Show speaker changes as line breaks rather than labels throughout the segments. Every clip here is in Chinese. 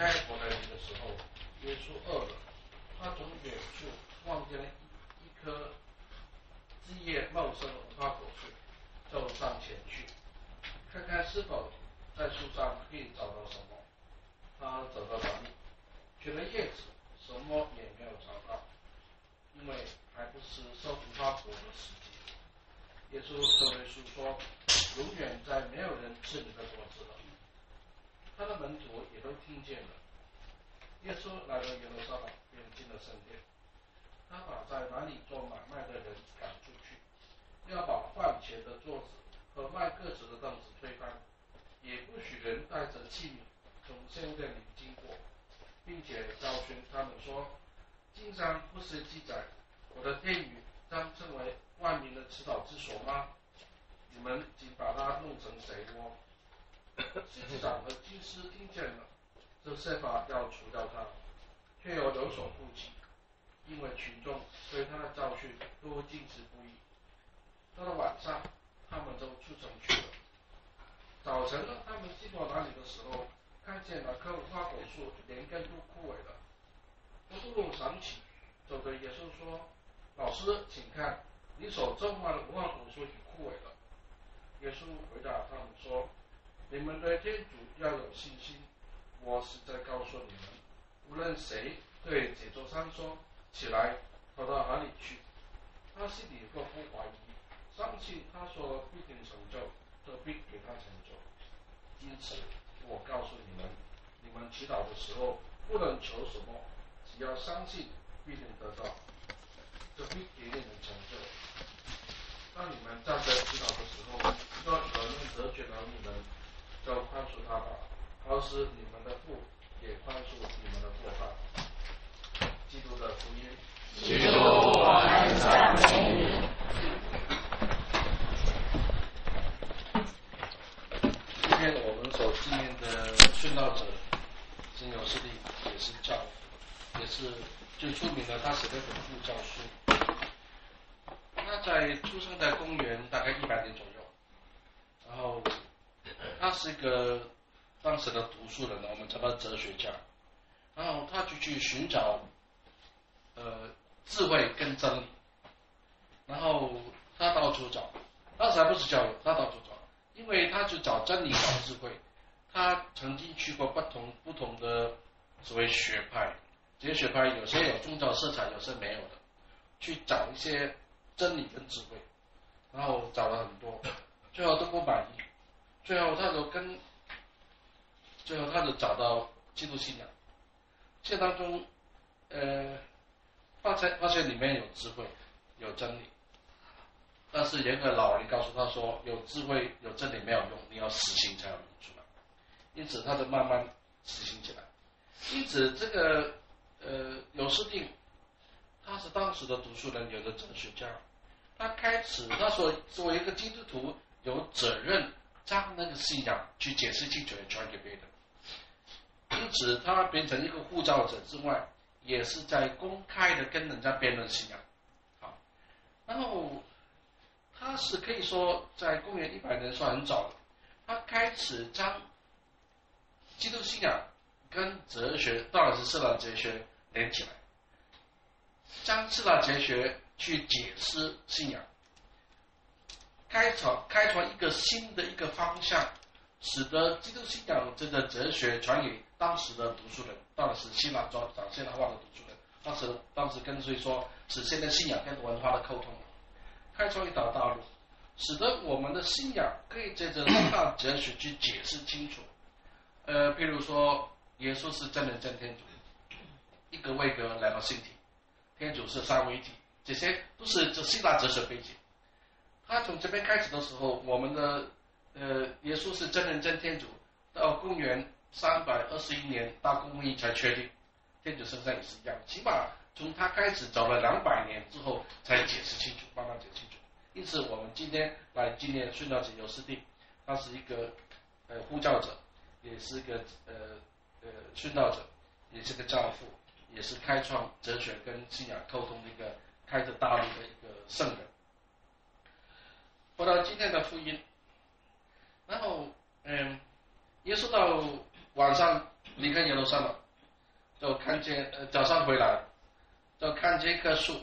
开伯来尼的时候，耶稣饿了，他从远处望见了一一棵枝叶茂盛的无花果树，就上前去，看看是否在树上可以找到什么。他走到哪里，取了叶子，什么也没有找到，因为还不是收无花果的时机。耶稣对耶稣说：“永远再没有人吃你的果子了。”他的门徒也都听见了。耶稣来到耶路撒冷，便进了圣殿。他把在哪里做买卖的人赶出去，要把换钱的桌子和卖鸽子的凳子推翻，也不许人带着器皿从圣殿里经过，并且教训他们说：“经上不是记载我的殿宇将成为万民的祈祷之所吗？你们竟把它弄成贼窝！”司祭长和祭司听见了，就设法要除掉他，却又有所顾忌，因为群众对他的教训都禁止不已。到了晚上，他们都出城去了。早晨呢，他们经过那里的时候，看见那棵无花果树连根都枯萎了。伯多禄想起，就对耶稣说：“老师，请看，你所种下的无花果树已枯萎了。”耶稣回答他们说。你们对天主要有信心。我是在告诉你们，无论谁对这座山说起来，跑到哪里去，他心里若不怀疑，相信他说必定成就，就必给他成就。因此，我告诉你们，你们祈祷的时候，不能求什么，只要相信，必定得到，就必给你们成就。当你们站在祈祷的时候，若有人得罪了你们，就宽恕他吧，同时你们的父也宽恕你们的过犯。基督的福音。
基督，我们赞美你。
今天我们所纪念的殉道者，真有势力，也是教，也是最出名的。他写的本部教书。他在出生在公元大概一百年左右，然后。他是一个当时的读书人，我们称他哲学家。然后他就去寻找呃智慧跟真理，然后他到处找，当时还不是教育，他到处找，因为他去找真理找智慧。他曾经去过不同不同的所谓学派，这些学派有些有宗教色彩，有些没有的，去找一些真理跟智慧，然后找了很多，最后都不满意。最后，他就跟最后，他就找到基督信仰。这当中，呃，发现发现里面有智慧，有真理。但是有个老人告诉他说：“有智慧、有真理没有用，你要实行才有用处。”因此，他就慢慢实行起来。因此，这个呃，有士定，他是当时的读书人，有的哲学家。他开始他说，作为一个基督徒，有责任。将那个信仰去解释清楚，传给别人。因此，他变成一个护照者之外，也是在公开的跟人家辩论信仰。好，然后他是可以说在公元一百年算很早了，他开始将基督信仰跟哲学，当然是希腊哲学连起来，将希腊哲学去解释信仰。开创开创一个新的一个方向，使得基督信仰这个哲学传给当时的读书人，当然是希腊讲讲希腊话的读书人。当时当时跟随说，是现在信仰跟文化的沟通，开创一条道路，使得我们的信仰可以借着希腊哲学去解释清楚。呃，比如说，耶稣是真人真天主，一个位格来到星体，天主是三位一体，这些都是这希腊哲学背景。他从这边开始的时候，我们的呃耶稣是真人真天主，到公元三百二十一年大公会议才确定，天主身上也是一样，起码从他开始走了两百年之后才解释清楚，慢慢解释清楚。因此，我们今天来纪念殉道者尤斯定，他是一个呃呼叫者，也是一个呃呃殉道者，也是个教父，也是开创哲学跟信仰沟通的一个开着大路的一个圣人。说到今天的福音，然后嗯，耶稣到晚上离开耶路撒冷，就看见呃早上回来，就看见一棵树，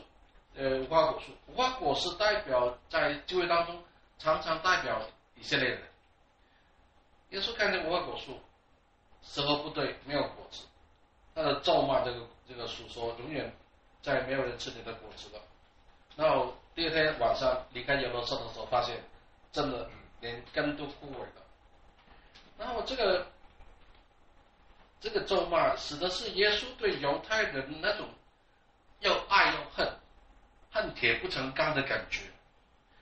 呃无花果树。无花果是代表在聚会当中常常代表以色列人。耶稣看见无花果树，时候不对，没有果子，他的咒骂这个这个树说，永远再也没有人吃你的果子了。然后第二天晚上离开耶路撒冷的时候，发现真的连根都枯萎了。然后这个这个咒骂，使得是耶稣对犹太人那种又爱又恨、恨铁不成钢的感觉。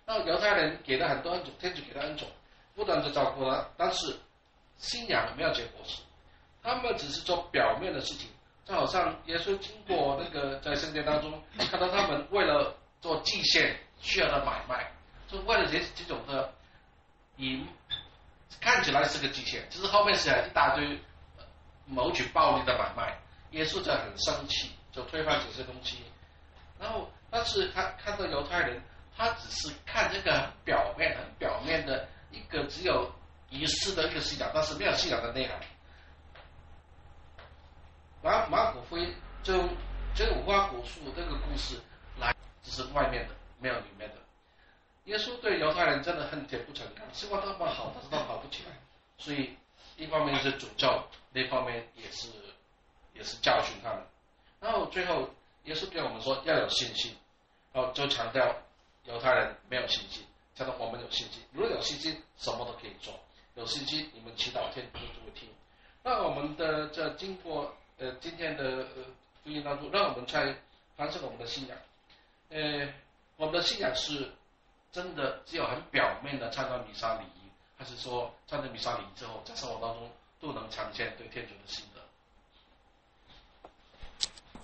那犹太人给了很多恩宠，天主给他恩宠，不断的照顾他，但是信仰没有结果时，他们只是做表面的事情，就好像耶稣经过那个在圣殿当中，看到他们为了做季线需要的买卖，就为了这这种的以看起来是个季线，其实后面是一大堆谋取暴利的买卖。耶稣就很生气，就推翻这些东西。然后，但是他看到犹太人，他只是看这个表面、很表面的一个只有仪式的一个信仰，但是没有信仰的内涵。马马可福音就这个无花果树这个故事，只是外面的，没有里面的。耶稣对犹太人真的恨铁不成钢，希望他们好，但是他们好不起来。所以一方面是诅咒，另一方面也是也是教训他们。然后最后耶稣对我们说要有信心，然后就强调犹太人没有信心，强调我们有信心。如果有信心，什么都可以做。有信心，你们祈祷天主就会听。那我们的这经过呃今天的呃福音当中，让我们在反省我们的信仰。呃，我们的信仰是真的只有很表面的参加弥撒礼仪，还是说参加弥撒礼仪之后，在生活当中都能呈现对天主的信仰？